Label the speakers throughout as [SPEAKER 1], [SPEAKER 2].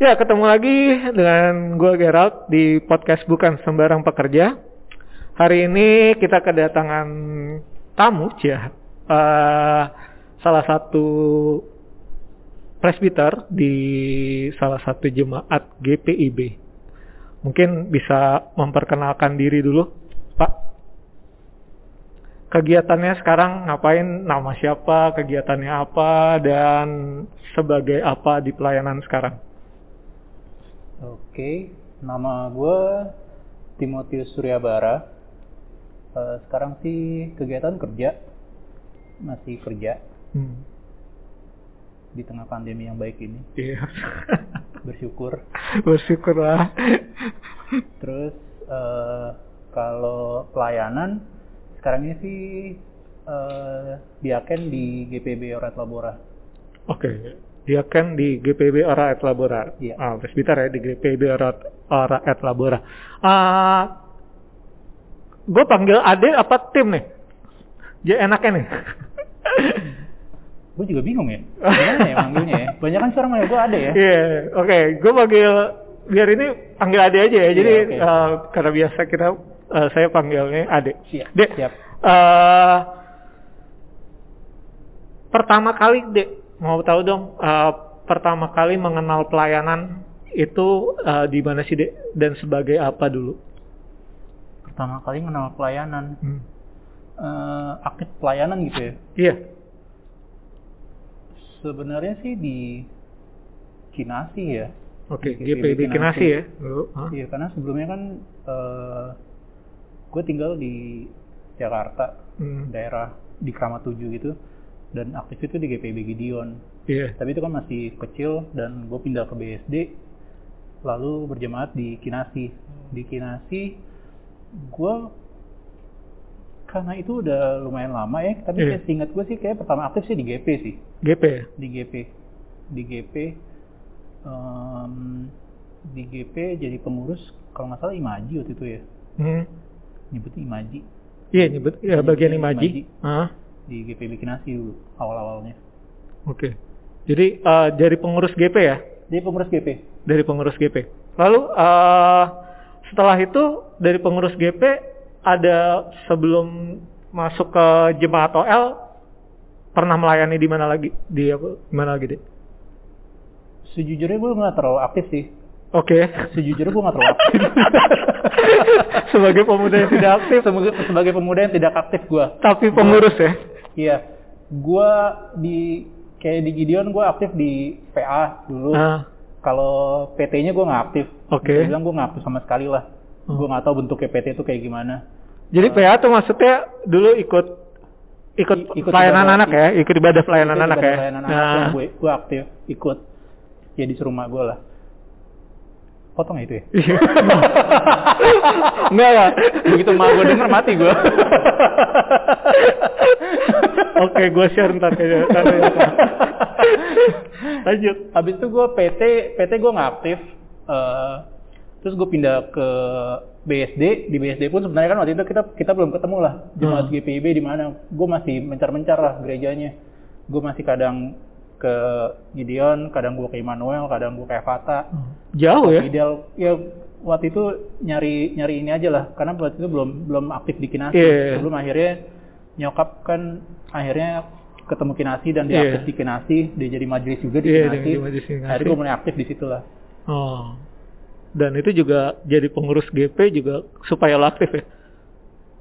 [SPEAKER 1] Ya, ketemu lagi dengan gue Gerald di podcast Bukan Sembarang Pekerja. Hari ini kita kedatangan tamu, ya, uh, salah satu presbiter di salah satu jemaat GPIB. Mungkin bisa memperkenalkan diri dulu, Pak. Kegiatannya sekarang ngapain, nama siapa, kegiatannya apa, dan sebagai apa di pelayanan sekarang?
[SPEAKER 2] Oke, nama gue Timotius Suryabara. Uh, sekarang sih kegiatan kerja, masih kerja hmm. di tengah pandemi yang baik ini.
[SPEAKER 1] Iya.
[SPEAKER 2] Bersyukur.
[SPEAKER 1] Bersyukur lah.
[SPEAKER 2] Terus uh, kalau pelayanan sekarang ini sih uh, diaken di GPB Orat Labora.
[SPEAKER 1] Oke. Okay dia kan di GPB Ora et Labora.
[SPEAKER 2] Iya.
[SPEAKER 1] Ah, presbiter ya di GPB Ora, Ora et Labora. Ah, gue panggil Ade apa tim nih? Jadi enaknya nih.
[SPEAKER 2] gue juga bingung ya. Gimana ya manggilnya ya? Banyak kan sekarang gue Ade ya.
[SPEAKER 1] Iya, yeah, oke. Okay. Gue panggil biar ini panggil Ade aja ya. Yeah, Jadi okay. uh, eh, karena biasa kita uh, saya panggilnya Ade.
[SPEAKER 2] Siap.
[SPEAKER 1] Dek.
[SPEAKER 2] Siap.
[SPEAKER 1] Uh, pertama kali Dek mau tahu dong uh, pertama kali mengenal pelayanan itu uh, di mana sih dek dan sebagai apa dulu?
[SPEAKER 2] Pertama kali mengenal pelayanan, hmm. uh, aktif pelayanan gitu ya?
[SPEAKER 1] Iya.
[SPEAKER 2] Sebenarnya sih di Kinasi ya.
[SPEAKER 1] Oke, okay, GPB Kinasi, ya.
[SPEAKER 2] huh? Iya, karena sebelumnya kan uh, gue tinggal di Jakarta, hmm. daerah di Kramat 7 gitu dan aktif itu di GPB Gideon.
[SPEAKER 1] Yeah.
[SPEAKER 2] Tapi itu kan masih kecil dan gue pindah ke BSD lalu berjemaat di Kinasi. Di Kinasi gue karena itu udah lumayan lama ya, tapi yeah. seingat gue sih kayak pertama aktif sih di GP sih.
[SPEAKER 1] GP
[SPEAKER 2] Di GP. Di GP um, di GP jadi pengurus kalau nggak salah Imaji waktu itu ya.
[SPEAKER 1] Hmm.
[SPEAKER 2] Nyebutnya Imaji.
[SPEAKER 1] Iya, nyebut ya, bagian Imaji. Imaji. Uh
[SPEAKER 2] di GP Bikinasi dulu awal-awalnya.
[SPEAKER 1] Oke. Jadi uh, dari pengurus GP ya?
[SPEAKER 2] Dari pengurus GP.
[SPEAKER 1] Dari pengurus GP. Lalu uh, setelah itu dari pengurus GP ada sebelum masuk ke jemaat OL pernah melayani di mana lagi? Di apa? Di mana lagi deh?
[SPEAKER 2] Sejujurnya gue nggak terlalu aktif sih.
[SPEAKER 1] Oke. Okay.
[SPEAKER 2] Sejujurnya gue nggak terlalu aktif.
[SPEAKER 1] sebagai pemuda yang tidak aktif.
[SPEAKER 2] Sebagai, sebagai pemuda yang tidak aktif gue.
[SPEAKER 1] Tapi pengurus ya?
[SPEAKER 2] Iya, gue di kayak di Gideon gue aktif di PA dulu.
[SPEAKER 1] Ah.
[SPEAKER 2] Kalau PT-nya gue nggak aktif.
[SPEAKER 1] Oke. Okay.
[SPEAKER 2] bilang gue nggak aktif sama sekali lah. Hmm. Gue nggak tahu bentuknya PT itu kayak gimana.
[SPEAKER 1] Jadi uh, PA tuh maksudnya dulu ikut ikut, ikut pelayanan ibadah, anak ya, ikut ibadah pelayanan ikut anak
[SPEAKER 2] ibadah
[SPEAKER 1] ya.
[SPEAKER 2] Pelayanan nah. anak gue gue aktif ikut ya di rumah gue lah potong ya itu ya?
[SPEAKER 1] Iya. Enggak lah.
[SPEAKER 2] Begitu mau gue denger mati gue.
[SPEAKER 1] Oke, gue share ntar kayaknya.
[SPEAKER 2] Lanjut. Habis itu gue PT, PT gue nggak aktif. Uh, terus gue pindah ke BSD. Di BSD pun sebenarnya kan waktu itu kita kita belum ketemu lah. Jemaat hmm. GPIB di mana. Gue masih mencar-mencar lah gerejanya. Gue masih kadang ke Gideon, kadang gue ke Immanuel, kadang gue ke Evata.
[SPEAKER 1] Hmm. Jauh ya?
[SPEAKER 2] Ideal, ya waktu itu nyari nyari ini aja lah, karena waktu itu belum belum aktif di Kinasi.
[SPEAKER 1] Yeah.
[SPEAKER 2] Sebelum akhirnya nyokap kan akhirnya ketemu Kinasi dan dia yeah. aktif di Kinasi, dia jadi majelis juga di yeah, Kinasi. Akhirnya gue mulai aktif di situ lah.
[SPEAKER 1] Oh. Dan itu juga jadi pengurus GP juga supaya lo aktif ya?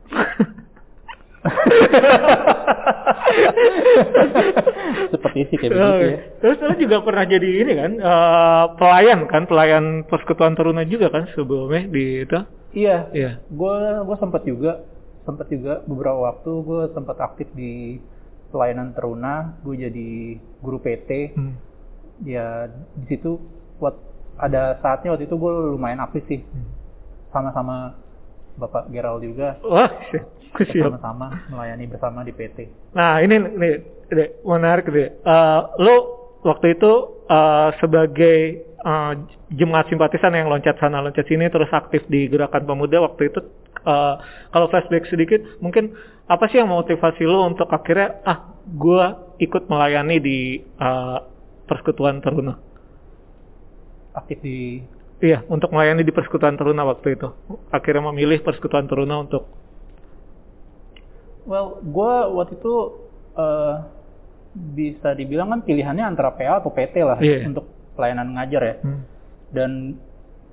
[SPEAKER 2] Seperti sih kayak begitu ya.
[SPEAKER 1] Terus lu juga pernah jadi ini kan uh, pelayan kan, pelayan persekutuan teruna juga kan sebelumnya di itu?
[SPEAKER 2] Iya.
[SPEAKER 1] Iya.
[SPEAKER 2] Gue gue sempat juga sempat juga beberapa waktu gue sempat aktif di pelayanan teruna. Gue jadi guru PT. Hmm. Ya di situ buat ada saatnya waktu itu gue lumayan aktif sih. Hmm. Bapak Gerald juga.
[SPEAKER 1] Wah,
[SPEAKER 2] Sama-sama melayani bersama di PT.
[SPEAKER 1] Nah, ini nih, menarik deh. Uh, lo waktu itu uh, sebagai uh, jemaat simpatisan yang loncat sana loncat sini terus aktif di gerakan pemuda waktu itu uh, kalau flashback sedikit mungkin apa sih yang motivasi lo untuk akhirnya ah gue ikut melayani di uh, persekutuan Taruna?
[SPEAKER 2] Aktif di
[SPEAKER 1] Iya, untuk melayani di persekutuan Taruna waktu itu. Akhirnya memilih persekutuan Taruna untuk
[SPEAKER 2] Well, gue waktu itu uh, bisa dibilang kan pilihannya antara PA atau PT lah
[SPEAKER 1] Iya.
[SPEAKER 2] untuk pelayanan ngajar ya.
[SPEAKER 1] Hmm.
[SPEAKER 2] Dan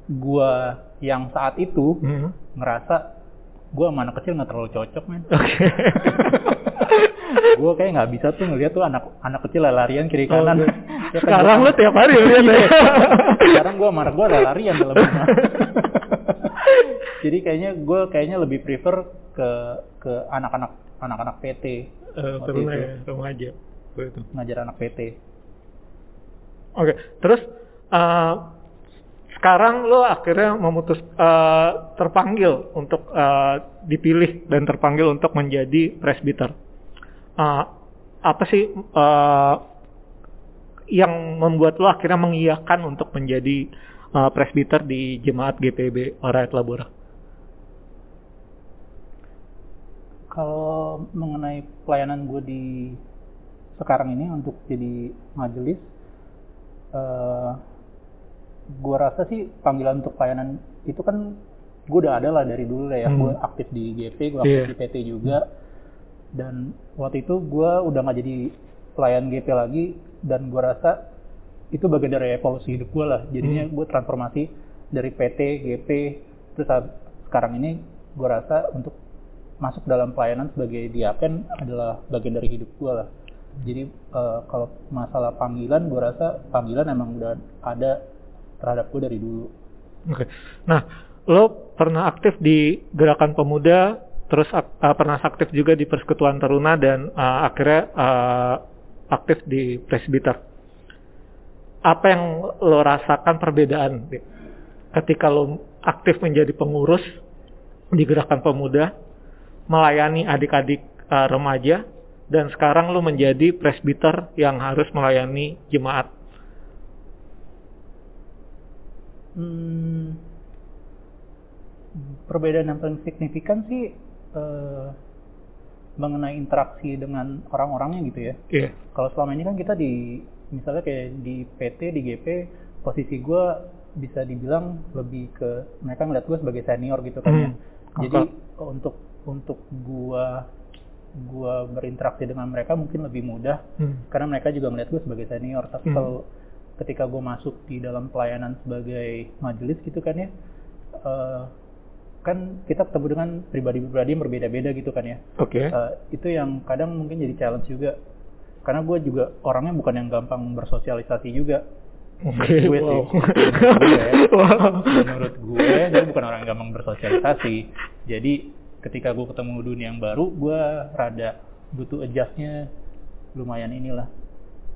[SPEAKER 2] gue yang saat itu
[SPEAKER 1] Hmm.
[SPEAKER 2] ngerasa gue sama anak kecil nggak terlalu cocok men.
[SPEAKER 1] Oke.
[SPEAKER 2] gue kayak nggak bisa tuh ngeliat tuh anak anak kecil larian kiri
[SPEAKER 1] Oh,
[SPEAKER 2] kanan.
[SPEAKER 1] iya.
[SPEAKER 2] Ya kan,
[SPEAKER 1] Sekarang
[SPEAKER 2] gua-
[SPEAKER 1] lu tiap hari lihat ya.
[SPEAKER 2] Sekarang gue anak gue larian dalam. Jadi kayaknya gue kayaknya lebih prefer ke ke anak-anak anak-anak PT
[SPEAKER 1] Eh,
[SPEAKER 2] Waktu
[SPEAKER 1] Taruna
[SPEAKER 2] itu.
[SPEAKER 1] ya. Begitu.
[SPEAKER 2] ngajar anak PT.
[SPEAKER 1] Oke, terus eh, sekarang lo akhirnya memutus eh, terpanggil untuk eh, dipilih dan terpanggil untuk menjadi presbiter. Eh, apa sih eh, yang membuat lo akhirnya mengiyakan untuk menjadi eh, presbiter di jemaat GPB Orayat Labora?
[SPEAKER 2] Kalau mengenai pelayanan gue di sekarang ini untuk jadi majelis, eh gue rasa sih panggilan untuk pelayanan itu kan gue udah ada lah dari dulu lah ya.
[SPEAKER 1] Hmm.
[SPEAKER 2] Gue aktif di GP, gue aktif
[SPEAKER 1] Iya.
[SPEAKER 2] di PT juga. Dan waktu itu gue udah nggak jadi pelayan GP lagi dan gue rasa itu bagian dari evolusi hidup gue lah. Jadinya
[SPEAKER 1] Hmm.
[SPEAKER 2] gue transformasi dari PT, GP, terus saat sekarang ini gue rasa untuk masuk dalam pelayanan sebagai diaken adalah bagian dari hidup gue lah. Jadi eh, kalau masalah panggilan, gue rasa panggilan emang udah ada terhadap gue dari dulu.
[SPEAKER 1] Oke. Nah, lo pernah aktif di gerakan pemuda, terus uh, pernah aktif juga di persekutuan taruna dan uh, akhirnya uh, aktif di presbiter. Apa yang lo rasakan perbedaan ketika lo aktif menjadi pengurus di gerakan pemuda, melayani adik-adik uh, remaja, dan sekarang lo menjadi presbiter yang harus melayani jemaat.
[SPEAKER 2] Hmm, perbedaan yang paling signifikan sih eh, mengenai interaksi dengan orang-orangnya gitu ya.
[SPEAKER 1] Iya.
[SPEAKER 2] Kalau selama ini kan kita di misalnya kayak di PT, di GP, posisi gue bisa dibilang lebih ke mereka ngeliat gue sebagai senior gitu kan ya.
[SPEAKER 1] Hmm.
[SPEAKER 2] Jadi
[SPEAKER 1] Oke.
[SPEAKER 2] untuk untuk gua gua berinteraksi dengan mereka mungkin lebih mudah
[SPEAKER 1] Hmm.
[SPEAKER 2] karena mereka juga melihat gue sebagai senior. Tapi
[SPEAKER 1] Hmm.
[SPEAKER 2] kalau ketika gue masuk di dalam pelayanan sebagai majelis gitu kan ya, eh, kan kita ketemu dengan pribadi-pribadi yang berbeda-beda gitu kan ya.
[SPEAKER 1] Oke.
[SPEAKER 2] Eh, itu yang kadang mungkin jadi challenge juga. Karena gue juga orangnya bukan yang gampang bersosialisasi juga.
[SPEAKER 1] Oke,
[SPEAKER 2] gue sih.
[SPEAKER 1] wow.
[SPEAKER 2] Menurut gue,
[SPEAKER 1] Wow.
[SPEAKER 2] menurut gue, gue bukan orang yang gampang bersosialisasi. Jadi ketika gue ketemu dunia yang baru, gue rada butuh adjustnya lumayan inilah,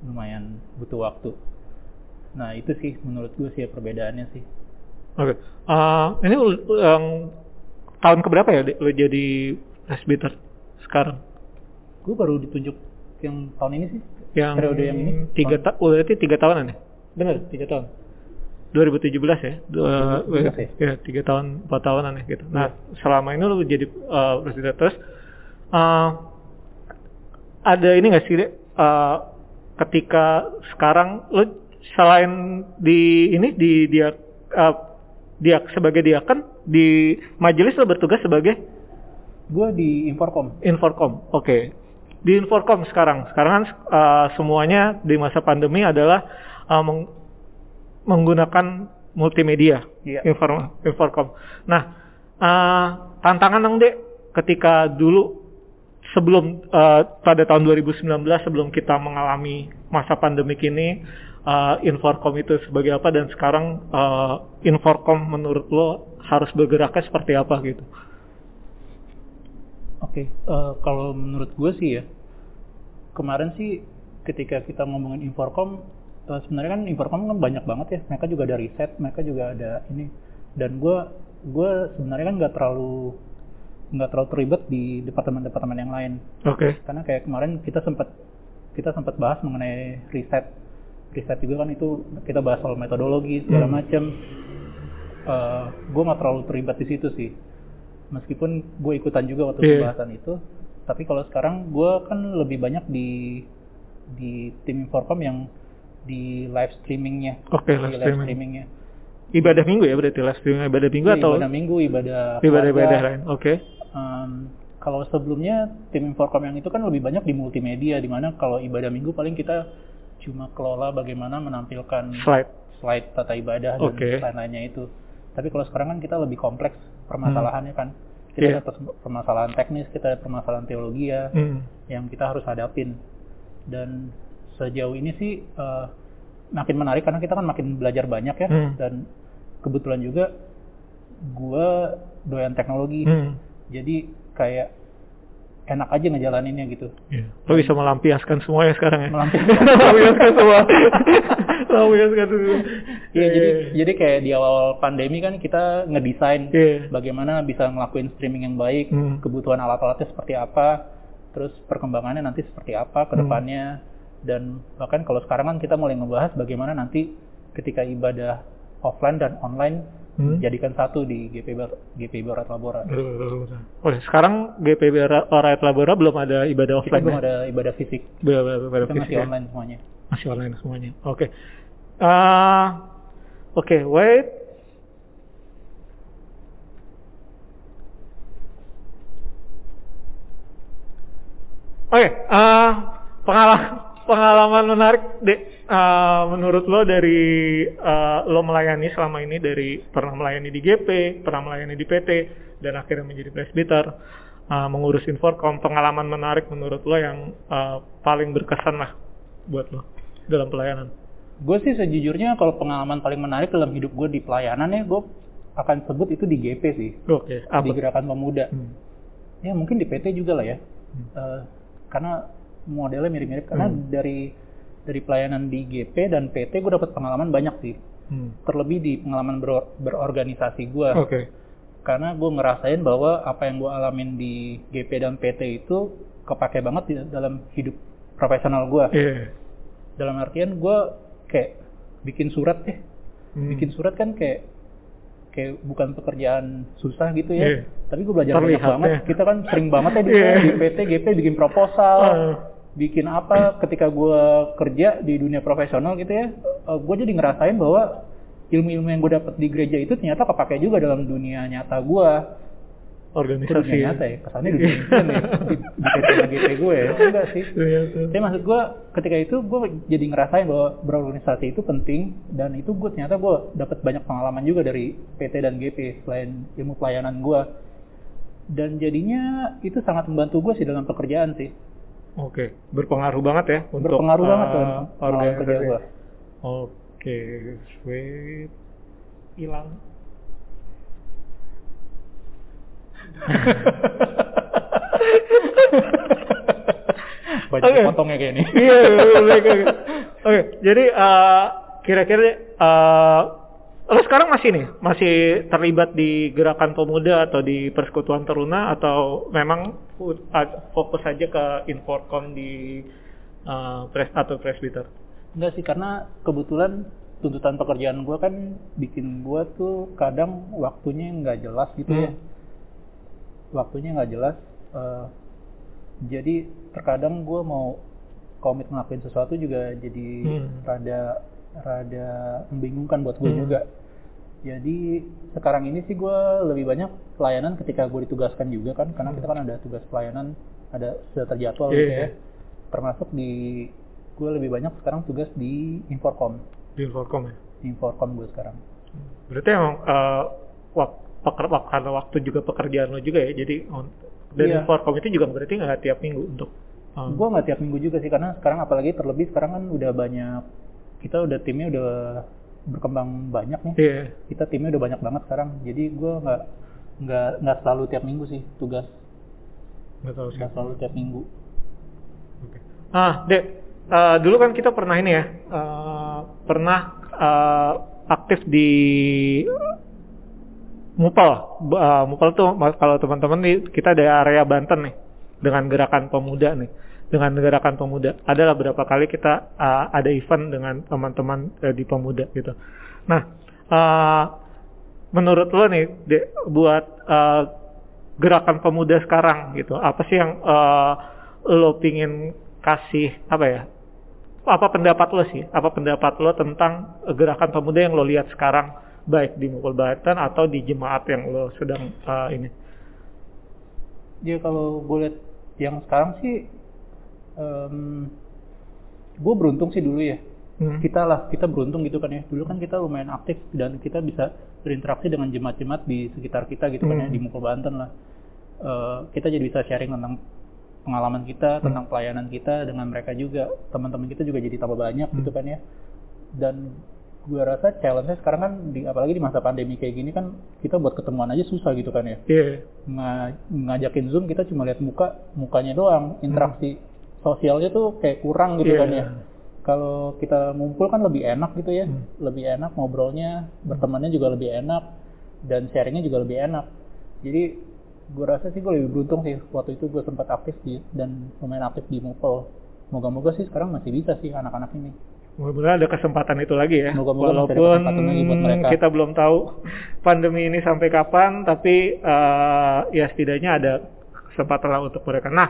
[SPEAKER 2] lumayan butuh waktu. Nah itu sih menurut gue sih perbedaannya sih.
[SPEAKER 1] Oke. Eh, ini yang tahun keberapa ya lo jadi presbiter sekarang?
[SPEAKER 2] Gue baru ditunjuk yang tahun ini sih.
[SPEAKER 1] Yang
[SPEAKER 2] Periode yang ini?
[SPEAKER 1] Tiga ta oh, berarti tiga tahunan ya? Benar, tiga tahun. 2017 ya? Dua,
[SPEAKER 2] 2017
[SPEAKER 1] ya, tiga tahun, empat tahunan ya gitu. Nah, selama ini lo jadi eh, presbiter terus, eh, ada ini nggak sih? Eh, ketika sekarang lo selain di ini di dia eh, dia sebagai diaken di majelis lo bertugas sebagai
[SPEAKER 2] Gue di Inforkom.
[SPEAKER 1] Inforkom. Oke. Di Inforkom sekarang. Sekarang kan uh, semuanya di masa pandemi adalah uh, meng- menggunakan multimedia.
[SPEAKER 2] Iya.
[SPEAKER 1] Inform Inforkom. Nah, uh, tantangan dong Dek ketika dulu sebelum uh, pada tahun 2019 sebelum kita mengalami masa pandemik ini uh, Inforkom itu sebagai apa dan sekarang uh, Inforkom menurut lo harus bergeraknya seperti apa gitu.
[SPEAKER 2] Oke, eh, kalau menurut gue sih ya, kemarin sih ketika kita ngomongin Inforkom, eh, sebenarnya kan Inforkom kan banyak banget ya, mereka juga ada riset, mereka juga ada ini, dan gue gue sebenarnya kan nggak terlalu nggak terlalu terlibat di departemen-departemen yang lain,
[SPEAKER 1] Oke.
[SPEAKER 2] karena kayak kemarin kita sempat kita sempat bahas mengenai riset, riset juga kan itu kita bahas soal metodologi segala
[SPEAKER 1] Hmm.
[SPEAKER 2] macam, Eh, gue nggak terlalu terlibat di situ sih meskipun gue ikutan juga waktu
[SPEAKER 1] Iya.
[SPEAKER 2] pembahasan itu tapi kalau sekarang gue kan lebih banyak di di tim Inforcom yang di live streamingnya.
[SPEAKER 1] Oke,
[SPEAKER 2] Di
[SPEAKER 1] live streaming.
[SPEAKER 2] streamingnya.
[SPEAKER 1] Ibadah minggu ya berarti live streaming ibadah minggu
[SPEAKER 2] Iya,
[SPEAKER 1] atau
[SPEAKER 2] ibadah minggu, ibadah
[SPEAKER 1] ibadah-ibadah
[SPEAKER 2] keluarga.
[SPEAKER 1] lain? Oke.
[SPEAKER 2] Em, kalau sebelumnya tim Inforcom yang itu kan lebih banyak di multimedia, di mana kalau ibadah minggu paling kita cuma kelola bagaimana menampilkan
[SPEAKER 1] Slide.
[SPEAKER 2] slide tata ibadah dan
[SPEAKER 1] Oke.
[SPEAKER 2] lain-lainnya itu. Tapi kalau sekarang kan kita lebih kompleks permasalahannya kan. Kita
[SPEAKER 1] Iya.
[SPEAKER 2] ada permasalahan teknis, kita ada permasalahan teologi ya,
[SPEAKER 1] Hmm.
[SPEAKER 2] yang kita harus hadapin. Dan sejauh ini sih eh, makin menarik karena kita kan makin belajar banyak ya.
[SPEAKER 1] Hmm.
[SPEAKER 2] Dan kebetulan juga gua doyan teknologi.
[SPEAKER 1] Hmm.
[SPEAKER 2] Jadi kayak enak aja ngejalaninnya gitu.
[SPEAKER 1] Iya. Lo bisa melampiaskan semuanya sekarang ya?
[SPEAKER 2] Melampiaskan.
[SPEAKER 1] melampiaskan semua. melampiaskan semua.
[SPEAKER 2] Iya, jadi jadi kayak di awal pandemi kan kita ngedesain
[SPEAKER 1] Iya.
[SPEAKER 2] bagaimana bisa ngelakuin streaming yang baik,
[SPEAKER 1] Hmm.
[SPEAKER 2] kebutuhan alat-alatnya seperti apa, terus perkembangannya nanti seperti apa ke
[SPEAKER 1] Hmm.
[SPEAKER 2] depannya dan bahkan kalau sekarang kan kita mulai ngebahas bagaimana nanti ketika ibadah offline dan online
[SPEAKER 1] Hmm.
[SPEAKER 2] jadikan satu di GP Bar- GP Barat Labora.
[SPEAKER 1] Oke, sekarang GPB Ra- Rakyat Labora belum ada ibadah
[SPEAKER 2] Kita
[SPEAKER 1] offline
[SPEAKER 2] belum
[SPEAKER 1] ya?
[SPEAKER 2] ada ibadah fisik,
[SPEAKER 1] Belum ada ibadah
[SPEAKER 2] kita
[SPEAKER 1] fisik
[SPEAKER 2] masih
[SPEAKER 1] ya?
[SPEAKER 2] online semuanya.
[SPEAKER 1] Masih online semuanya. Oke. Ah, Oke, wait. Oke, ah, pengalaman pengalaman menarik deh ah, menurut lo dari ah, lo melayani selama ini dari pernah melayani di GP, pernah melayani di PT dan akhirnya menjadi presbiter, ah, mengurus Inforcom, pengalaman menarik menurut lo yang ah, paling berkesan lah buat lo dalam pelayanan.
[SPEAKER 2] Gue sih sejujurnya kalau pengalaman paling menarik dalam hidup gue di pelayanan ya gue akan sebut itu di GP sih,
[SPEAKER 1] Oke, apa?
[SPEAKER 2] di Gerakan Pemuda.
[SPEAKER 1] Hmm.
[SPEAKER 2] Ya mungkin di PT juga lah ya.
[SPEAKER 1] Hmm.
[SPEAKER 2] Eh, karena modelnya mirip-mirip karena
[SPEAKER 1] Hmm.
[SPEAKER 2] dari dari pelayanan di GP dan PT gue dapat pengalaman banyak sih.
[SPEAKER 1] Hmm.
[SPEAKER 2] Terlebih di pengalaman ber- berorganisasi gue.
[SPEAKER 1] Oke.
[SPEAKER 2] Karena gue ngerasain bahwa apa yang gue alamin di GP dan PT itu kepake banget di dalam hidup profesional gue.
[SPEAKER 1] Iya.
[SPEAKER 2] Dalam artian gue kayak bikin surat deh.
[SPEAKER 1] Hmm.
[SPEAKER 2] Bikin surat kan kayak kayak bukan pekerjaan susah gitu ya.
[SPEAKER 1] Iya.
[SPEAKER 2] Tapi gue belajar banyak
[SPEAKER 1] Terlihat,
[SPEAKER 2] banget.
[SPEAKER 1] ya.
[SPEAKER 2] Kita kan sering banget ya di, di PT, GP bikin proposal,
[SPEAKER 1] Ah.
[SPEAKER 2] Bikin apa. Ketika gue kerja di dunia profesional gitu ya, gue jadi ngerasain bahwa ilmu-ilmu yang gue dapat di gereja itu ternyata kepake juga dalam dunia nyata gue.
[SPEAKER 1] Organisasi
[SPEAKER 2] dunia nyata ya? Kesannya dunia nyata ya? Di, di PT gue ya? Enggak sih.
[SPEAKER 1] Ternyata.
[SPEAKER 2] Tapi maksud gue ketika itu gue jadi ngerasain bahwa berorganisasi itu penting dan itu gue ternyata gue dapat banyak pengalaman juga dari PT dan GP selain ilmu pelayanan gue dan jadinya itu sangat membantu gue sih dalam pekerjaan sih
[SPEAKER 1] Oke, berpengaruh banget ya untuk
[SPEAKER 2] berpengaruh banget
[SPEAKER 1] uh,
[SPEAKER 2] dalam pengalaman kerja gue
[SPEAKER 1] Oke, wait. Hilang.
[SPEAKER 2] banyak
[SPEAKER 1] Oke.
[SPEAKER 2] potongnya kayak ini
[SPEAKER 1] Iya, oke, oke. Oke, jadi uh, kira-kira uh, lo sekarang masih nih, masih terlibat di gerakan pemuda atau di persekutuan teruna atau memang fokus aja ke Inforcom di uh, pres atau presbiter?
[SPEAKER 2] enggak sih karena kebetulan tuntutan pekerjaan gue kan bikin gue tuh kadang waktunya nggak jelas gitu ya
[SPEAKER 1] Hmm.
[SPEAKER 2] waktunya nggak jelas eh, jadi terkadang gue mau komit ngelakuin sesuatu juga jadi
[SPEAKER 1] Hmm.
[SPEAKER 2] rada rada membingungkan buat gue
[SPEAKER 1] Hmm.
[SPEAKER 2] juga jadi sekarang ini sih gue lebih banyak pelayanan ketika gue ditugaskan juga kan karena kita kan ada tugas pelayanan ada sudah terjadwal gitu
[SPEAKER 1] Iya.
[SPEAKER 2] ya termasuk di gue lebih banyak sekarang tugas di Inforcom
[SPEAKER 1] Di Inforcom ya?
[SPEAKER 2] di Inforcom gue sekarang
[SPEAKER 1] Berarti emang uh, wak, peker, wak- karena waktu juga pekerjaan lo juga ya, jadi on, dan
[SPEAKER 2] Iya.
[SPEAKER 1] Inforcom itu juga berarti nggak tiap minggu untuk um,
[SPEAKER 2] gue nggak tiap minggu juga sih karena sekarang apalagi terlebih sekarang kan udah banyak kita udah timnya udah berkembang banyak nih
[SPEAKER 1] Iya.
[SPEAKER 2] kita timnya udah banyak banget sekarang jadi gue nggak nggak nggak selalu tiap minggu sih tugas
[SPEAKER 1] nggak sih.
[SPEAKER 2] nggak selalu tiap minggu
[SPEAKER 1] Oke. Ah, Dek, eh, dulu kan kita pernah ini ya, eh, pernah eh, aktif di Mupal. Eh, Mupal tuh kalau teman-teman nih kita ada area Banten nih dengan gerakan pemuda nih. Dengan gerakan pemuda, adalah beberapa kali kita eh, ada event dengan teman-teman eh, di pemuda gitu. Nah, eh, menurut lo nih, Dek, buat eh, gerakan pemuda sekarang gitu, apa sih yang eh, lo pingin kasih apa ya apa pendapat lo sih? Apa pendapat lo tentang gerakan pemuda yang lo lihat sekarang baik di Mukul Batan atau di jemaat yang lo sedang uh, ini?
[SPEAKER 2] Ya kalau gue yang sekarang sih, um, gue beruntung sih dulu ya. Hmm. Kita lah, kita beruntung gitu kan ya. Dulu kan kita lumayan aktif dan kita bisa berinteraksi dengan jemaat-jemaat di sekitar kita gitu hmm. kan ya hmm. di Mukul Banten lah. Uh, kita jadi bisa sharing tentang pengalaman kita, hmm. tentang pelayanan kita dengan mereka juga. Teman-teman kita juga jadi tambah banyak hmm. gitu kan ya. Dan gue rasa challenge-nya sekarang kan di, apalagi di masa pandemi kayak gini kan kita buat ketemuan aja susah gitu kan ya.
[SPEAKER 1] Yeah.
[SPEAKER 2] Nga, ngajakin Zoom kita cuma lihat muka mukanya doang, interaksi hmm. Sosialnya tuh kayak kurang gitu yeah. kan ya. Kalau kita ngumpul kan lebih enak gitu ya, hmm. lebih enak ngobrolnya, bertemannya juga lebih enak dan sharingnya juga lebih enak. Jadi gue rasa sih gue lebih beruntung sih waktu itu gue sempat aktif di dan lumayan aktif di Mukul. Moga-moga sih sekarang masih bisa sih anak-anak ini.
[SPEAKER 1] Mudah-mudahan ada kesempatan itu lagi ya. Moga -moga Walaupun kita belum tahu pandemi ini sampai kapan, tapi uh, ya setidaknya ada kesempatan lah untuk mereka. Nah,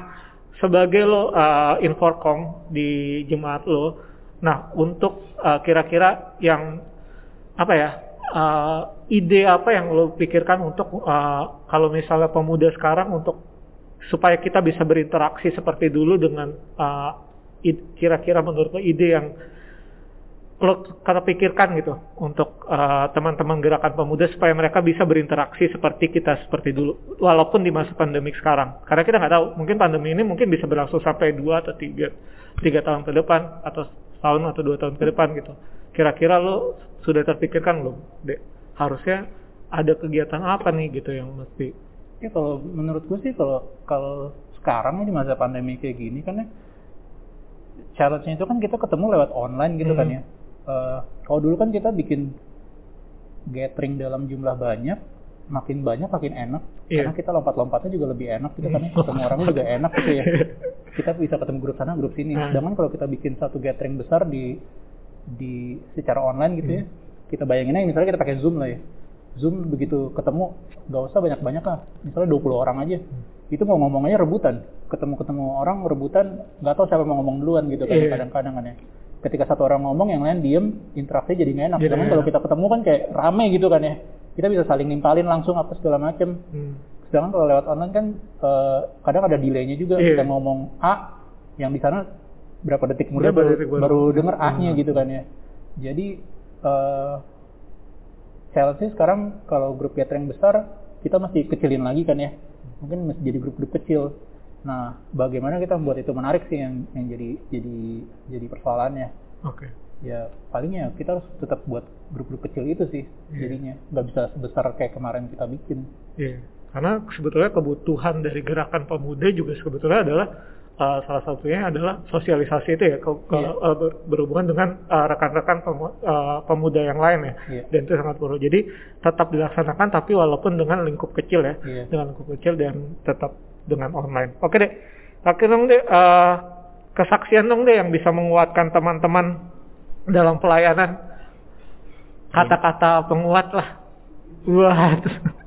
[SPEAKER 1] sebagai lo uh, inforkom di jemaat lo, nah untuk eh, kira-kira yang apa ya uh, ide apa yang lo pikirkan untuk uh, kalau misalnya pemuda sekarang untuk supaya kita bisa berinteraksi seperti dulu dengan uh, kira-kira menurut lo ide yang lo kata pikirkan gitu untuk uh, teman-teman gerakan pemuda supaya mereka bisa berinteraksi seperti kita seperti dulu walaupun di masa pandemik sekarang. Karena kita nggak tahu mungkin pandemi ini mungkin bisa berlangsung sampai dua atau tiga tiga tahun ke depan atau tahun atau dua tahun ke depan gitu. Kira-kira lo sudah terpikirkan belum dek? Harusnya ada kegiatan apa nih gitu yang mesti?
[SPEAKER 2] Ya kalau menurut gue sih kalau kalau sekarang di masa pandemi kayak gini kan ya challenge-nya itu kan kita ketemu lewat online gitu kan hmm. kan ya uh, kalau dulu kan kita bikin gathering dalam jumlah banyak makin banyak makin enak yeah. karena kita lompat-lompatnya juga lebih enak gitu kan ya ketemu orang juga enak gitu ya kita bisa ketemu grup sana grup sini hmm. sedangkan kalau kita bikin satu gathering besar di di secara online gitu ya hmm. kita bayangin aja misalnya kita pakai zoom lah ya zoom begitu ketemu nggak usah banyak-banyak lah misalnya 20 orang aja hmm. itu mau ngomongnya rebutan ketemu-ketemu orang rebutan nggak tahu siapa mau ngomong duluan gitu kan yeah. kadang-kadang kan ya ketika satu orang ngomong yang lain diem interaksi jadi nggak enak yeah, yeah. kalau kita ketemu kan kayak rame gitu kan ya kita bisa saling nimpalin langsung apa segala macem hmm. sedangkan kalau lewat online kan uh, kadang ada delaynya juga yeah. kita ngomong A yang di sana berapa detik kemudian baru, detik baru, baru denger A-nya hmm. gitu kan ya jadi uh, challenge sekarang kalau grup gathering besar kita masih kecilin lagi kan ya mungkin masih jadi grup-grup kecil Nah, bagaimana kita membuat itu menarik sih yang yang jadi jadi jadi persoalannya.
[SPEAKER 1] Oke. Okay.
[SPEAKER 2] Ya palingnya kita harus tetap buat grup-grup kecil itu sih yeah. jadinya nggak bisa sebesar kayak kemarin kita bikin.
[SPEAKER 1] Iya. Yeah. Karena sebetulnya kebutuhan dari gerakan pemuda juga sebetulnya adalah uh, salah satunya adalah sosialisasi itu ya ke, ke, yeah. uh, berhubungan dengan uh, rekan-rekan pemu, uh, pemuda yang lain ya yeah. dan itu sangat perlu jadi tetap dilaksanakan tapi walaupun dengan lingkup kecil ya yeah. dengan lingkup kecil dan tetap dengan online. Oke deh, Oke dong deh, uh, kesaksian dong deh yang bisa menguatkan teman-teman dalam pelayanan. Kata-kata penguat lah. Wah,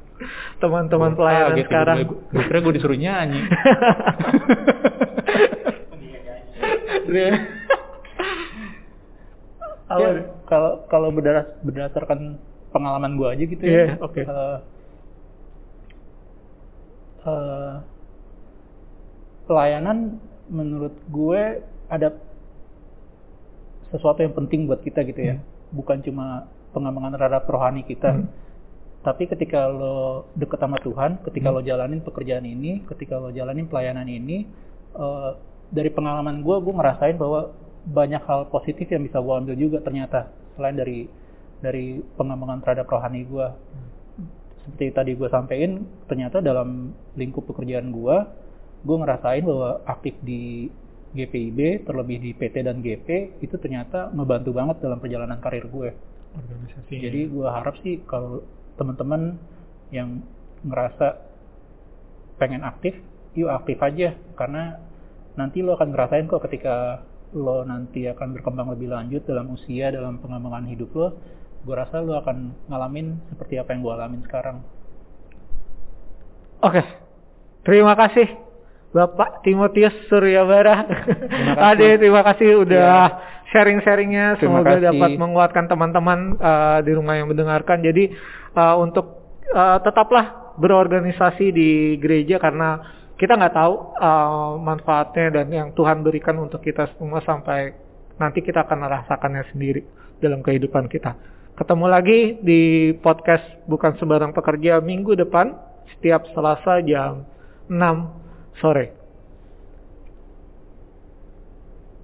[SPEAKER 1] teman-teman pelayanan gitu, sekarang.
[SPEAKER 2] Gue kira gue disuruh nyanyi. ya, kalau kalau berdasarkan pengalaman gue aja gitu
[SPEAKER 1] ya. Yeah, oke. Okay. Uh,
[SPEAKER 2] uh, pelayanan menurut gue ada sesuatu yang penting buat kita gitu ya. Hmm. Bukan cuma pengembangan terhadap rohani kita. Hmm. Tapi ketika lo deket sama Tuhan, ketika hmm. lo jalanin pekerjaan ini, ketika lo jalanin pelayanan ini, uh, dari pengalaman gue, gue ngerasain bahwa banyak hal positif yang bisa gue ambil juga ternyata selain dari dari pengembangan terhadap rohani gue. Hmm. Seperti tadi gue sampaikan, ternyata dalam lingkup pekerjaan gue, gue ngerasain bahwa aktif di GPIB terlebih di PT dan GP itu ternyata membantu banget dalam perjalanan karir gue. Organisasi. Jadi gue harap sih kalau teman-teman yang ngerasa pengen aktif, yuk aktif aja karena nanti lo akan ngerasain kok ketika lo nanti akan berkembang lebih lanjut dalam usia dalam pengembangan hidup lo, gue rasa lo akan ngalamin seperti apa yang gue alamin sekarang.
[SPEAKER 1] Oke, terima kasih Bapak Timotius Suryabara. Ade, terima kasih udah ya. sharing-sharingnya. Semoga
[SPEAKER 2] kasih.
[SPEAKER 1] dapat menguatkan teman-teman uh, di rumah yang mendengarkan. Jadi uh, untuk uh, tetaplah berorganisasi di gereja karena kita nggak tahu uh, manfaatnya dan yang Tuhan berikan untuk kita semua sampai nanti kita akan merasakannya sendiri dalam kehidupan kita. Ketemu lagi di podcast Bukan Sebarang Pekerja minggu depan setiap Selasa jam 6 Sorry.